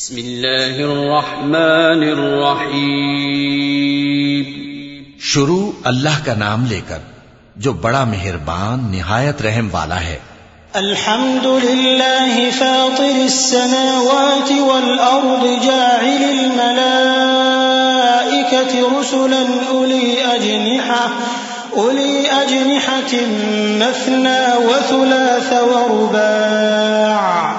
بسم الله الرحمن الرحيم شروع اللہ کا نام لے کر جو بڑا مہربان نہایت رحم والا ہے۔ الحمد لله فاطر السماوات والأرض جاعل الملائكة رسلا أولي أجنحة أولي أجنحة مثنى وثلاث ورباع۔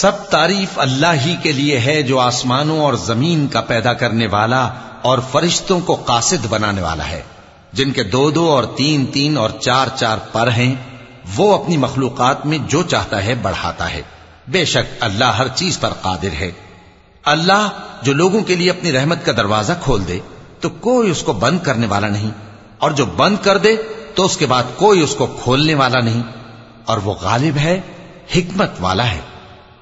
سب تعریف اللہ ہی کے لیے ہے جو آسمانوں اور زمین کا پیدا کرنے والا اور فرشتوں کو قاصد بنانے والا ہے۔ جن کے دو دو اور تین تین اور چار چار پر ہیں، وہ اپنی مخلوقات میں جو چاہتا ہے بڑھاتا ہے۔ بے شک اللہ ہر چیز پر قادر ہے۔ اللہ جو لوگوں کے لیے اپنی رحمت کا دروازہ کھول دے، تو کوئی اس کو بند کرنے والا نہیں۔ اور جو بند کر دے، تو اس کے بعد کوئی اس کو کھولنے والا نہیں۔ اور وہ غالب ہے، حکمت والا ہے۔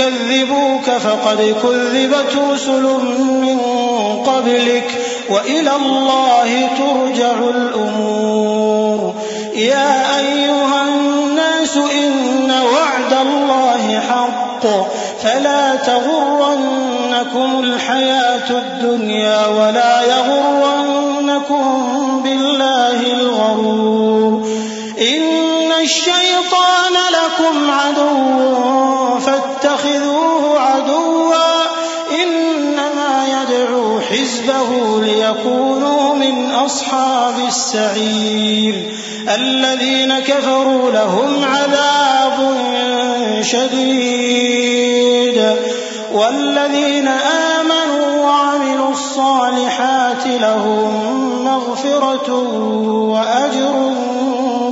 يكذبوك فقد كذبت رسل من قبلك وإلى الله ترجع الأمور. يا أيها الناس إن وعد الله حق. فلا تغرنكم الحياة الدنيا ولا يغرنكم بالله الغرور. إن الشيطان لكم عدو أصحاب السعير الذين كفروا لهم عذاب شديد والذين آمنوا وعملوا الصالحات لهم مغفرة وأجر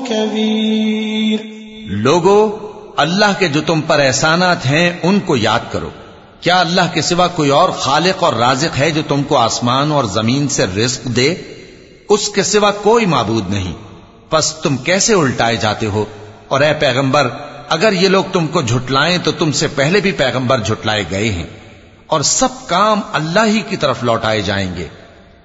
كبير لوگو، اللہ کے جو تم پر احسانات ہیں، ان کو یاد کرو۔ کیا اللہ کے سوا کوئی اور خالق اور رازق ہے جو تم کو آسمان اور زمین سے رزق دے؟ اس کے سوا کوئی معبود نہیں۔ پس تم کیسے الٹائے جاتے ہو؟ اور اے پیغمبر، اگر یہ لوگ تم کو جھٹلائیں تو تم سے پہلے بھی پیغمبر جھٹلائے گئے ہیں۔ اور سب کام اللہ ہی کی طرف لوٹائے جائیں گے۔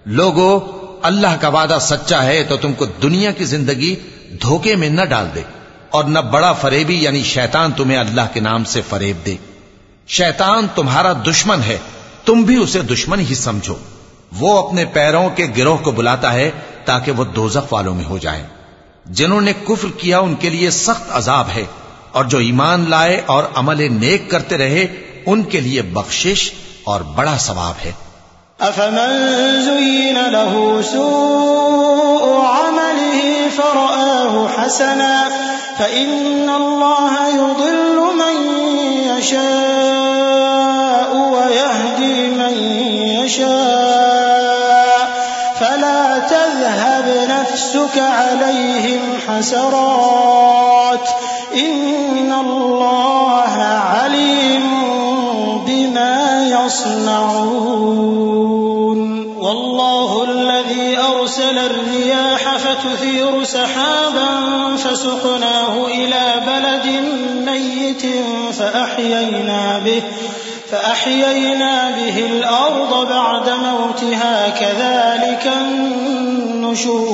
لوگو، اللہ کا وعدہ سچا ہے تو تم کو دنیا کی زندگی دھوکے میں نہ ڈال دے۔ اور نہ بڑا فریبی یعنی شیطان تمہیں اللہ کے نام سے فریب دے۔ شیطان تمہارا دشمن ہے، تم بھی اسے دشمن ہی سمجھو۔ وہ اپنے پیروں کے گروہ کو بلاتا ہے تاکہ وہ دوزخ والوں میں ہو جائیں جنہوں نے کفر کیا ان کے لیے سخت عذاب ہے، اور جو ایمان لائے اور عمل نیک کرتے رہے، ان کے لیے بخشش اور بڑا ثواب ہے۔ أفمن زين له سوء عمله فرآه حسنا، فإن الله يضل من يشاء عليهم حسرات إن الله عليم بما يصنعون. والله الذي أرسل الرياح فتثير سحابا فسقناه إلى بلد ميت فأحيينا به فأحيينا به الأرض بعد موتها كذلك النشور.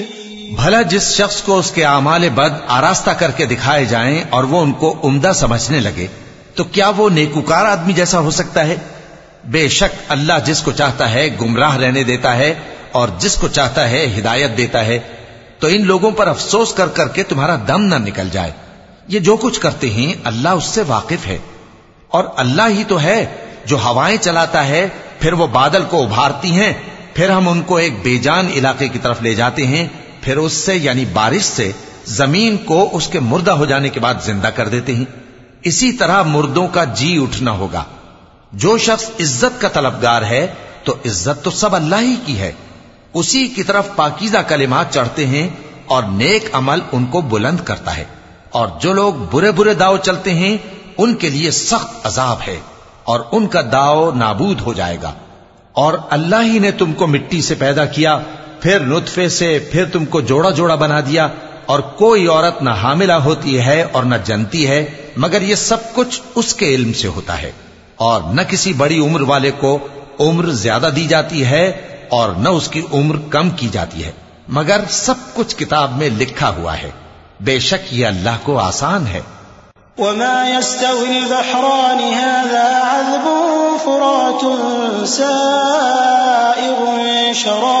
بھلا جس شخص کو اس کے اعمال بد آراستہ کر کے دکھائے جائیں اور وہ ان کو عمدہ سمجھنے لگے، تو کیا وہ نیکوکار آدمی جیسا ہو سکتا ہے؟ بے شک اللہ جس کو چاہتا ہے گمراہ رہنے دیتا ہے اور جس کو چاہتا ہے ہدایت دیتا ہے، تو ان لوگوں پر افسوس کر کر کے تمہارا دم نہ نکل جائے۔ یہ جو کچھ کرتے ہیں، اللہ اس سے واقف ہے۔ اور اللہ ہی تو ہے جو ہوائیں چلاتا ہے، پھر وہ بادل کو ابھارتی ہیں، پھر ہم ان کو ایک بے جان علاقے کی طرف لے جاتے ہیں پھر اس سے یعنی بارش سے زمین کو اس کے مردہ ہو جانے کے بعد زندہ کر دیتے ہیں۔ اسی طرح مردوں کا جی اٹھنا ہوگا۔ جو شخص عزت کا طلبگار ہے، تو عزت تو سب اللہ ہی کی ہے۔ اسی کی طرف پاکیزہ کلمات چڑھتے ہیں اور نیک عمل ان کو بلند کرتا ہے۔ اور جو لوگ برے برے داؤ چلتے ہیں، ان کے لیے سخت عذاب ہے اور ان کا داؤ نابود ہو جائے گا۔ اور اللہ ہی نے تم کو مٹی سے پیدا کیا۔ پھر نطفے سے پھر تم کو جوڑا جوڑا بنا دیا اور کوئی عورت نہ حاملہ ہوتی ہے اور نہ جنتی ہے، مگر یہ سب کچھ اس کے علم سے ہوتا ہے اور نہ کسی بڑی عمر والے کو عمر زیادہ دی جاتی ہے اور نہ اس کی عمر کم کی جاتی ہے۔ مگر سب کچھ کتاب میں لکھا ہوا ہے۔ بے شک یہ اللہ کو آسان ہے۔ وما يستوي البحران هذا عذب فرات سائغ شرابه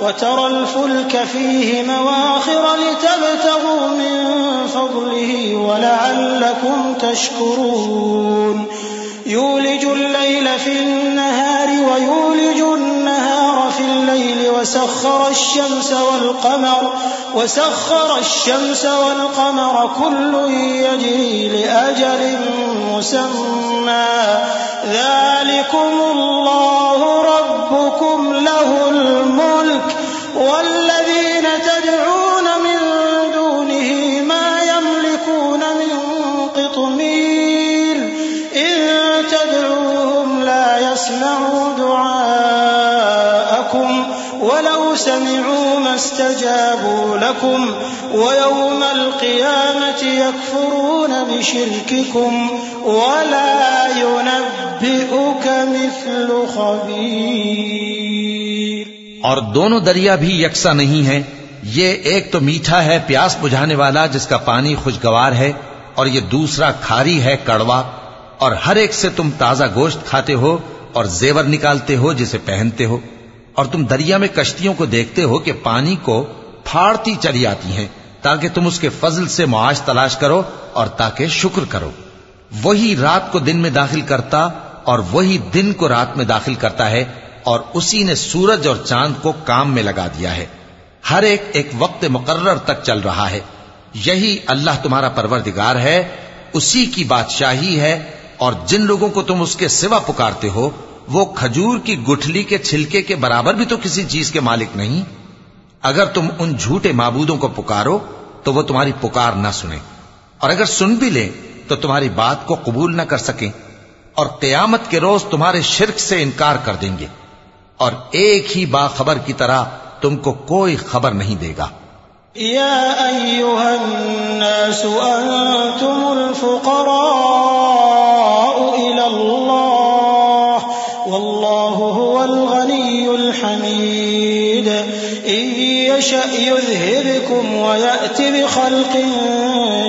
وترى الفلك فيه مواخر لتبتغوا من فضله ولعلكم تشكرون. يولج الليل في النهار ويولج النهار في الليل وسخر الشمس والقمر وسخر الشمس والقمر كل يجري لأجل مسمى. ذلكم الله ربكم له الملك والذين تدعون من دونه ما يملكون من قطمير إن تدعوهم لا يسمعوا دعاءكم ولو سمعوا ما استجابوا لكم ويوم القيامة يكفرون بشرككم ولا ينبئك مثل خبير۔ اور دونوں دریا بھی یکساں نہیں ہیں۔ یہ ایک تو میٹھا ہے، پیاس بجھانے والا، جس کا پانی خوشگوار ہے، اور یہ دوسرا کھاری ہے، کڑوا۔ اور ہر ایک سے تم تازہ گوشت کھاتے ہو، اور زیور نکالتے ہو، جسے پہنتے ہو۔ اور تم دریا میں کشتیوں کو دیکھتے ہو کہ پانی کو پھاڑتی چلی آتی ہیں، تاکہ تم اس کے فضل سے معاش تلاش کرو اور تاکہ شکر کرو۔ وہی رات کو دن میں داخل کرتا اور وہی دن کو رات میں داخل کرتا ہے اور اسی نے سورج اور چاند کو کام میں لگا دیا ہے۔ ہر ایک ایک وقت مقرر تک چل رہا ہے۔ یہی اللہ تمہارا پروردگار ہے۔ اسی کی بادشاہی ہے اور جن لوگوں کو تم اس کے سوا پکارتے ہو، وہ کھجور کی گٹھلی کے چھلکے کے برابر بھی تو کسی چیز کے مالک نہیں۔ اگر تم ان جھوٹے معبودوں کو پکارو، تو وہ تمہاری پکار نہ سنیں۔ اور اگر سن بھی لیں، تو تمہاری بات کو قبول نہ کر سکیں۔ اور قیامت کے روز تمہارے شرک سے انکار کر دیں گے۔ اور ایک ہی باخبر کی طرح تم کو کوئی خبر نہیں دے گا۔ يا أيها الناس أنتم الفقراء إلى الله والله هو الغني الحميد إن يشأ يذهبكم ويأتي بخلق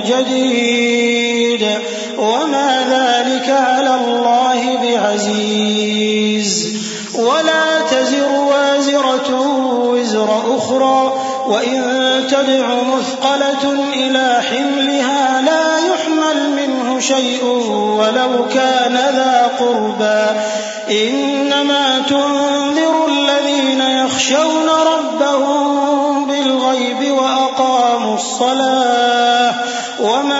جديد أخرى وإن تدع مثقلة إلى حملها لا يحمل منه شيء ولو كان ذا قربى. إنما تنذر الذين يخشون ربهم بالغيب وأقاموا الصلاة. ومن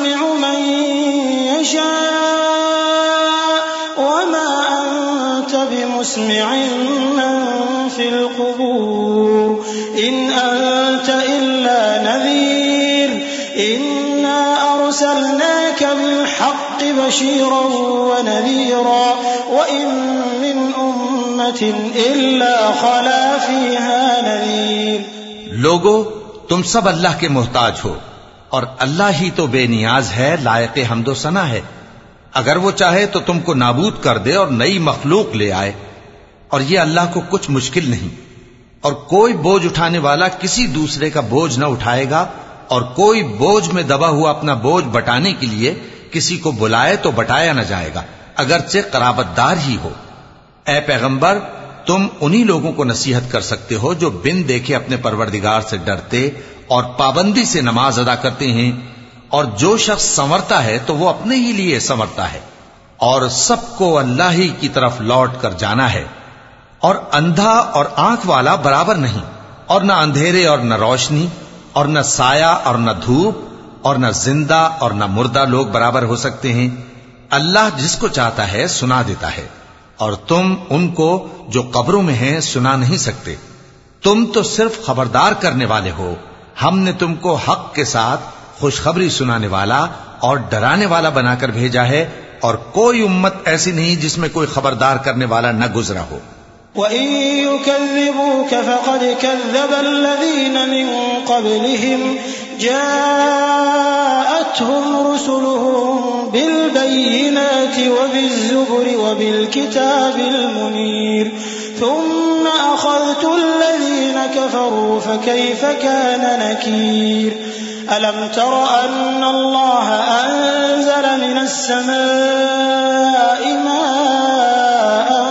بمسمع من في القبور إن أنت إلا نذير إنا أرسلناك بالحق بشيرا ونذيرا وإن من أمة إلا خلا فيها نذير لوگو، تم سب اللہ کے محتاج ہو اور اللہ ہی تو بے نیاز ہے، لائق حمد و ثنا ہے۔ اگر وہ چاہے تو تم کو نابود کر دے اور نئی مخلوق لے آئے۔ اور یہ اللہ کو کچھ مشکل نہیں۔ اور کوئی بوجھ اٹھانے والا کسی دوسرے کا بوجھ نہ اٹھائے گا، اور کوئی بوجھ میں دبا ہوا اپنا بوجھ بٹانے کے لیے کسی کو بلائے تو بٹایا نہ جائے گا، اگرچہ قرابت دار ہی ہو۔ اے پیغمبر، تم انہی لوگوں کو نصیحت کر سکتے ہو جو بن دیکھے اپنے پروردگار سے ڈرتے اور پابندی سے نماز ادا کرتے ہیں، اور جو شخص سنورتا ہے تو وہ اپنے ہی لیے سنورتا ہے، اور سب کو اللہ ہی کی طرف لوٹ کر جانا ہے۔ اور اندھا اور آنکھ والا برابر نہیں، اور نہ اندھیرے اور نہ روشنی، اور نہ سایہ اور نہ دھوپ، اور نہ زندہ اور نہ مردہ لوگ برابر ہو سکتے ہیں۔ اللہ جس کو چاہتا ہے سنا دیتا ہے، اور تم ان کو جو قبروں میں ہیں سنا نہیں سکتے۔ تم تو صرف خبردار کرنے والے ہو۔ ہم نے تم کو حق کے ساتھ خوشخبری سنانے والا اور ڈرانے والا بنا کر بھیجا ہے، اور کوئی امت ایسی نہیں جس میں کوئی خبردار کرنے والا نہ گزرا ہو۔ وَإِن يُكَذِّبُوكَ فَقَدْ كَذَّبَ الَّذِينَ مِن قَبْلِهِمْ. جَاءَتْهُمْ رُسُلُهُم بِالْبَيِّنَاتِ وَبِالزُّبُرِ وَبِالْكِتَابِ الْمُنِيرِ. ثُمَّ أَخَذْتُ الَّذِينَ كَفَرُوا فَكَيْفَ كَانَ نَكِيرِ؟ أَلَمْ تَرَ أَنَّ اللَّهَ أَنزَلَ مِنَ السَّمَاءِ مَاءً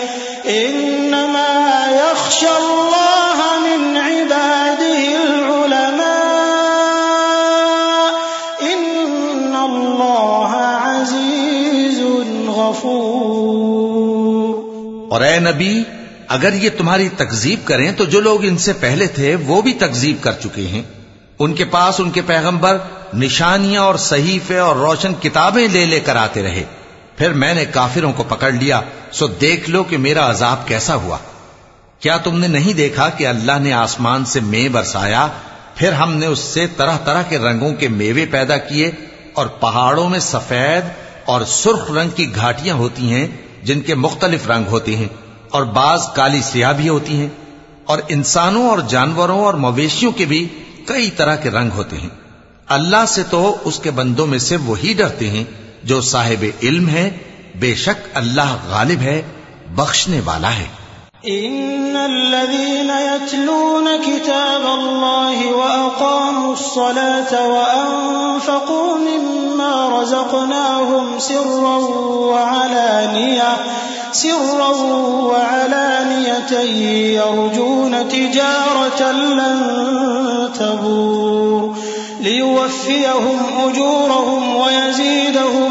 إنما يخشى الله من عباده العلماء. إن الله عزيز غفور. اور اے نبی، اگر یہ تمہاری تکذیب کریں تو جو لوگ ان سے پہلے تھے وہ بھی تکذیب کر چکے ہیں۔ ان کے پاس ان کے پیغمبر نشانیاں اور صحیفے اور روشن کتابیں لے لے کر آتے رہے۔ پھر میں نے کافروں کو پکڑ لیا۔ سو دیکھ لو کہ میرا عذاب کیسا ہوا۔ کیا تم نے نہیں دیکھا کہ اللہ نے آسمان سے مے برسایا؟ پھر ہم نے اس سے طرح طرح کے رنگوں کے میوے پیدا کیے اور پہاڑوں میں سفید اور سرخ رنگ کی گھاٹیاں ہوتی ہیں جن کے مختلف رنگ ہوتے ہیں اور بعض کالی سیاہ بھی ہوتی ہیں اور انسانوں اور جانوروں اور مویشیوں کے بھی کئی طرح کے رنگ ہوتے ہیں۔ اللہ سے تو اس کے بندوں میں سے وہی ڈرتے ہیں جو صاحب علم ہے بے شک اللہ غالب ہے، بخشنے والا ہے۔ إن الذين يتلون كتاب الله وأقاموا الصلاة وأنفقوا مما رزقناهم سرا وعلانية سرا وعلانية يرجون تجارة لن تبور، ليوفيهم أجورهم ويزيدهم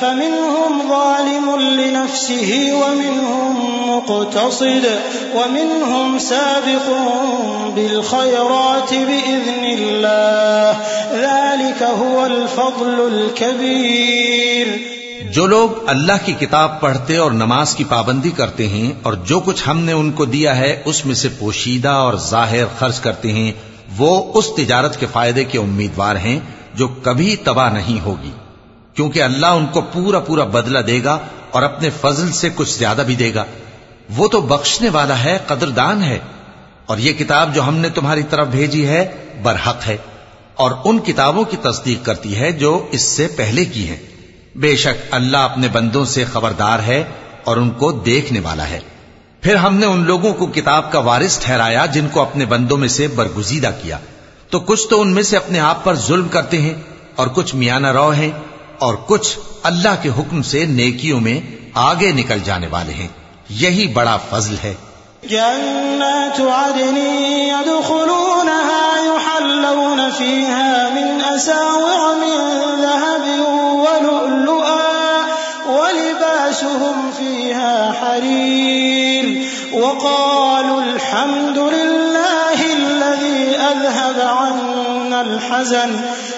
فمنهم ظالم لنفسه ومنهم مقتصد ومنهم سابق بالخيرات بإذن الله. ذلك هو الفضل الكبير. جو لوگ اللہ کی کتاب پڑھتے اور نماز کی پابندی کرتے ہیں اور جو کچھ ہم نے ان کو دیا ہے، اس میں سے پوشیدہ اور ظاہر خرچ کرتے ہیں، وہ اس تجارت کے فائدے کے امیدوار ہیں جو کبھی تباہ نہیں ہوگی۔ کیونکہ اللہ ان کو پورا پورا بدلہ دے گا اور اپنے فضل سے کچھ زیادہ بھی دے گا۔ وہ تو بخشنے والا ہے، قدردان ہے۔ اور یہ کتاب جو ہم نے تمہاری طرف بھیجی ہے، برحق ہے۔ اور ان کتابوں کی تصدیق کرتی ہے جو اس سے پہلے کی ہیں۔ بے شک اللہ اپنے بندوں سے خبردار ہے اور ان کو دیکھنے والا ہے۔ پھر ہم نے ان لوگوں کو کتاب کا وارث ٹھہرایا جن کو اپنے بندوں میں سے برگزیدہ کیا۔ تو کچھ تو ان میں سے اپنے آپ پر ظلم کرتے ہیں اور کچھ میانہ رو ہیں۔ اور کچھ اللہ کے حکم سے نیکیوں میں آگے نکل جانے والے ہیں۔ یہی بڑا فضل ہے۔ جنات عدن يدخلونها يحلون فيها من أساور من ذهب ولؤلؤا ولباسهم فيها حرير وقالوا الحمد لله الذي أذهب عنا الحزن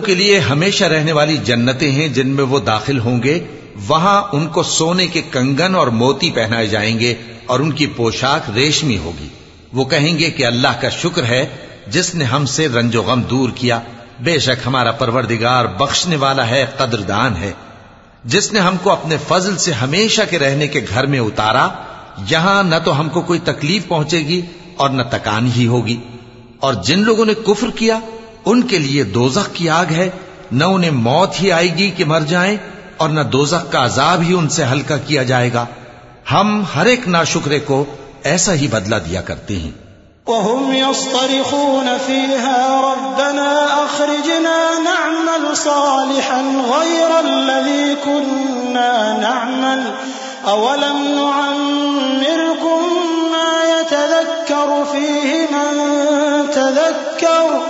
کے لیے ہمیشہ رہنے والی جنتیں ہیں جن میں وہ داخل ہوں گے۔ وہاں ان کو سونے کے کنگن اور موتی پہنائے جائیں گے اور ان کی پوشاک ریشمی ہوگی۔ وہ کہیں گے کہ اللہ کا شکر ہے، جس نے ہم سے رنج و غم دور کیا۔ بے شک ہمارا پروردگار بخشنے والا ہے، قدردان ہے۔ جس نے ہم کو اپنے فضل سے ہمیشہ کے رہنے کے گھر میں اتارا، یہاں نہ تو ہم کو کوئی تکلیف پہنچے گی اور نہ تکان ہی ہوگی۔ اور جن لوگوں نے کفر کیا ان کے لیے دوزخ کی آگ ہے، نہ انہیں موت ہی آئے گی کہ مر جائیں، اور نہ دوزخ کا عذاب ہی ان سے ہلکا کیا جائے گا۔ ہم ہر ایک ناشکرے کو ایسا ہی بدلہ دیا کرتے ہیں۔ وهم يصطرخون فيها ربنا أخرجنا نعمل صالحا غير الذي كنا نعمل۔ أولم نعمركم ما يتذكر فيه من تذكر؟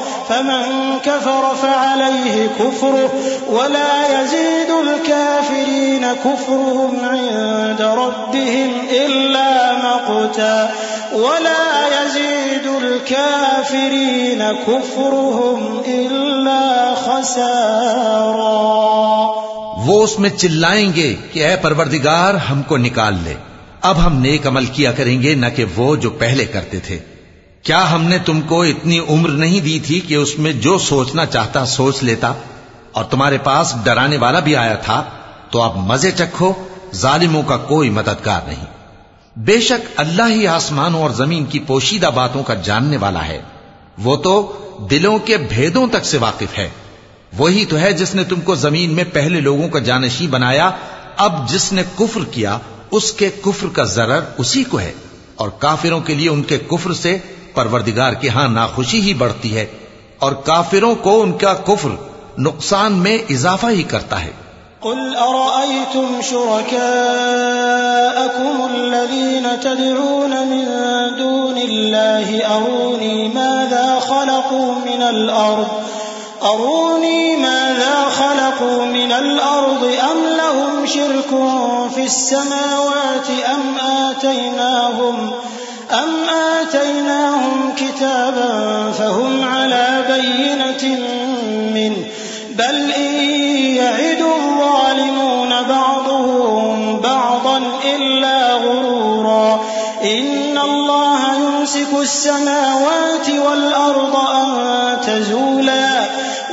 فمن كفر فعليه كفره ولا يزيد الكافرين كفرهم عند ربهم إلا مقتا ولا يزيد الكافرين كفرهم إلا خسارا وہ اس میں چلائیں گے کہ اے پروردگار ہم کو نکال لے۔ اب ہم نیک عمل کیا کریں گے نہ کہ وہ جو پہلے کرتے تھے۔ کیا ہم نے تم کو اتنی عمر نہیں دی تھی کہ اس میں جو سوچنا چاہتا سوچ لیتا؟ اور تمہارے پاس ڈرانے والا بھی آیا تھا، تو اب مزے چکھو، ظالموں کا کوئی مددگار نہیں۔ بے شک اللہ ہی آسمانوں اور زمین کی پوشیدہ باتوں کا جاننے والا ہے۔ وہ تو دلوں کے بھیدوں تک سے واقف ہے۔ وہی تو ہے جس نے تم کو زمین میں پہلے لوگوں کا جانشی بنایا۔ اب جس نے کفر کیا، اس کے کفر کا ضرر اسی کو ہے۔ اور کافروں کے لیے ان کے کفر سے پروردگار کے ہاں ناخوشی ہی بڑھتی ہے اور کافروں کو ان کا کفر نقصان میں اضافہ ہی کرتا ہے۔ قل أرأيتم شركاءكم الذين تدعون من دون الله أروني ماذا خلقوا من الأرض؟ أروني ماذا خلقوا من الأرض؟ أم لهم شرك في السماوات أم آتيناهم؟ أم آتيناهم كتابا فهم على بينة منه؟ بل إن يعد الظالمون بعضهم بعضا إلا غرورا. إن الله يمسك السماوات والأرض أن تزولا.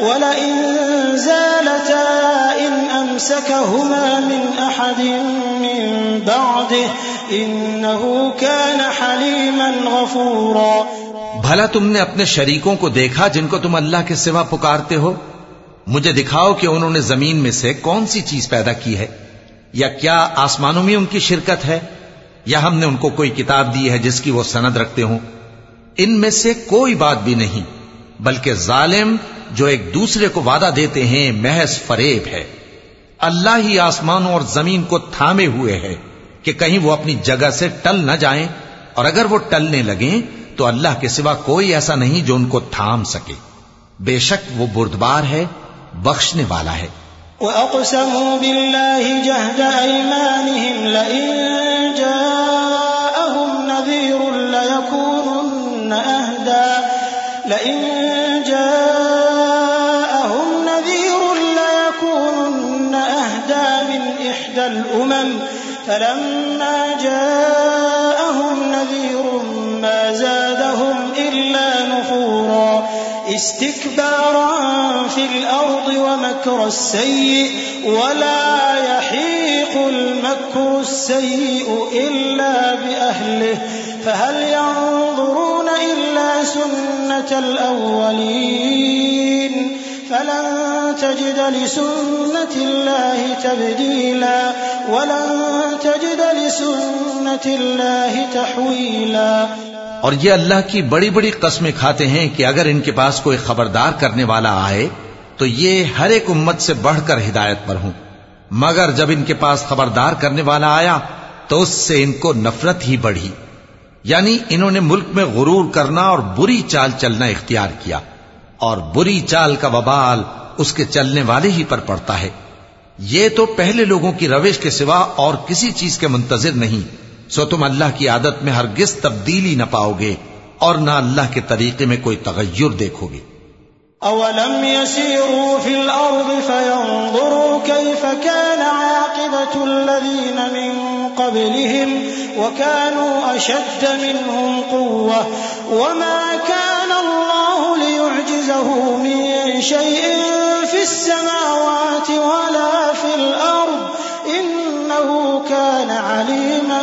ولئن زالتا أمسكهما من أحد من بعده إنه كان حليما غفورا. بھلا تم نے اپنے شریکوں کو دیکھا جن کو تم اللہ کے سوا پکارتے ہو؟ مجھے دکھاؤ کہ انہوں نے زمین میں سے کون سی چیز پیدا کی ہے؟ یا کیا آسمانوں میں ان کی شرکت ہے؟ یا ہم نے ان کو کوئی کتاب دی ہے جس کی وہ سند رکھتے ہوں؟ ان میں سے کوئی بات بھی نہیں، بلکہ ظالم جو ایک دوسرے کو وعدہ دیتے ہیں، محض فریب ہے۔ اللہ ہی آسمانوں اور زمین کو تھامے ہوئے ہے کہ کہیں وہ اپنی جگہ سے ٹل نہ جائیں اور اگر وہ ٹلنے لگیں تو اللہ کے سوا کوئی ایسا نہیں جو ان کو تھام سکے۔ بے شک وہ بردبار ہے، بخشنے والا ہے۔ وأقسموا بالله جهد أيمانهم لئن جاءهم نذير ليكونن أهدى۔ لئن الأمم فلما جاءهم نذير ما زادهم إلا نفورا استكبارا في الأرض ومكر السيء ولا يحيق المكر السيء إلا بأهله فهل ينظرون إلا سنة الأولين فلن تجد لسنة الله تبديلا ولن تجد لسنة الله تحويلا. اور یہ اللہ کی بڑی بڑی قسمیں کھاتے ہیں کہ اگر ان کے پاس کوئی خبردار کرنے والا آئے تو یہ ہر ایک امت سے بڑھ کر ہدایت پر ہوں۔ مگر جب ان کے پاس خبردار کرنے والا آیا تو اس سے ان کو نفرت ہی بڑھی۔ یعنی انہوں نے ملک میں غرور کرنا اور بری چال چلنا اختیار کیا۔ اور بری چال کا وبال اس کے چلنے والے ہی پر پڑتا ہے۔ یہ تو پہلے لوگوں کی روش کے سوا اور کسی چیز کے منتظر نہیں۔ سو تم اللہ کی عادت میں ہرگز تبدیلی نہ پاؤ گے اور نہ اللہ کے طریقے میں کوئی تغیر دیکھو گے۔ أولم يسيروا في الأرض فينظروا كيف كان عاقبة الذين من قبلهم وكانوا أشد منهم قوة وما كان ليعجزه من شيء في السماوات ولا في الأرض إنه كان عليما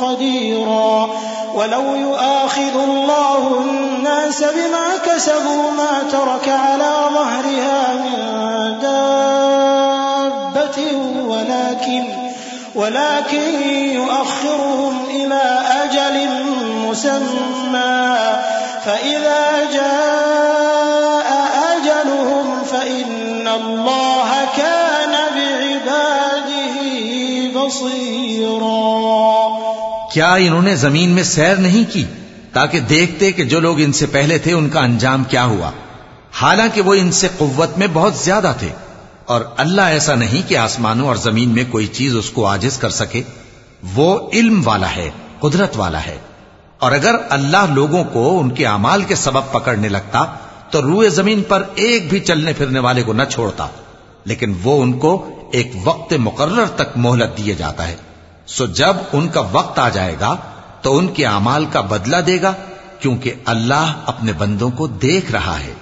قديرا. ولو يؤاخذ الله الناس بما كسبوا ما ترك على ظهرها من دابة ولكن ولكن يؤخرهم إلى أجل مسمى. فإذا جاء فإن الله كان بعباده بصيرا کیا انہوں نے زمین میں سیر نہیں کی تاکہ دیکھتے کہ جو لوگ ان سے پہلے تھے ان کا انجام کیا ہوا؟ حالانکہ وہ ان سے قوت میں بہت زیادہ تھے۔ اور اللہ ایسا نہیں کہ آسمانوں اور زمین میں کوئی چیز اس کو آجز کر سکے۔ وہ علم والا ہے، قدرت والا ہے۔ اور اگر اللہ لوگوں کو ان کے اعمال کے سبب پکڑنے لگتا تو روئے زمین پر ایک بھی چلنے پھرنے والے کو نہ چھوڑتا۔ لیکن وہ ان کو ایک وقت مقرر تک مہلت دیے جاتا ہے۔ سو جب ان کا وقت آ جائے گا، تو ان کے اعمال کا بدلہ دے گا، کیونکہ اللہ اپنے بندوں کو دیکھ رہا ہے۔